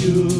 you.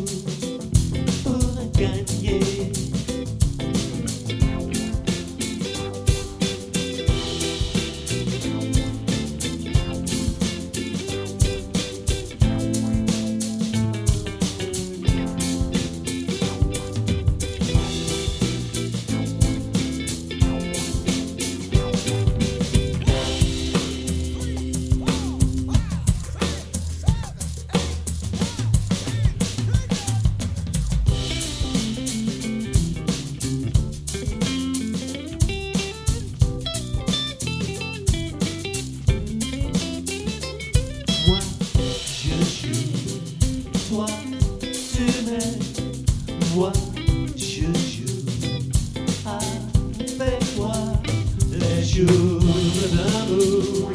je joue avec toi. Les jours d'amour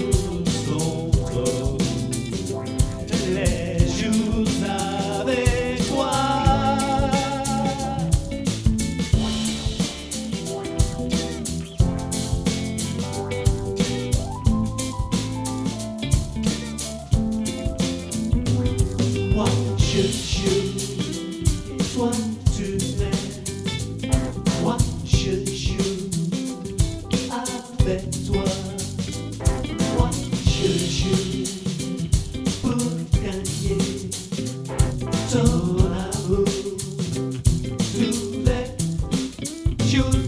trop. Les jours avec toi, Shoot.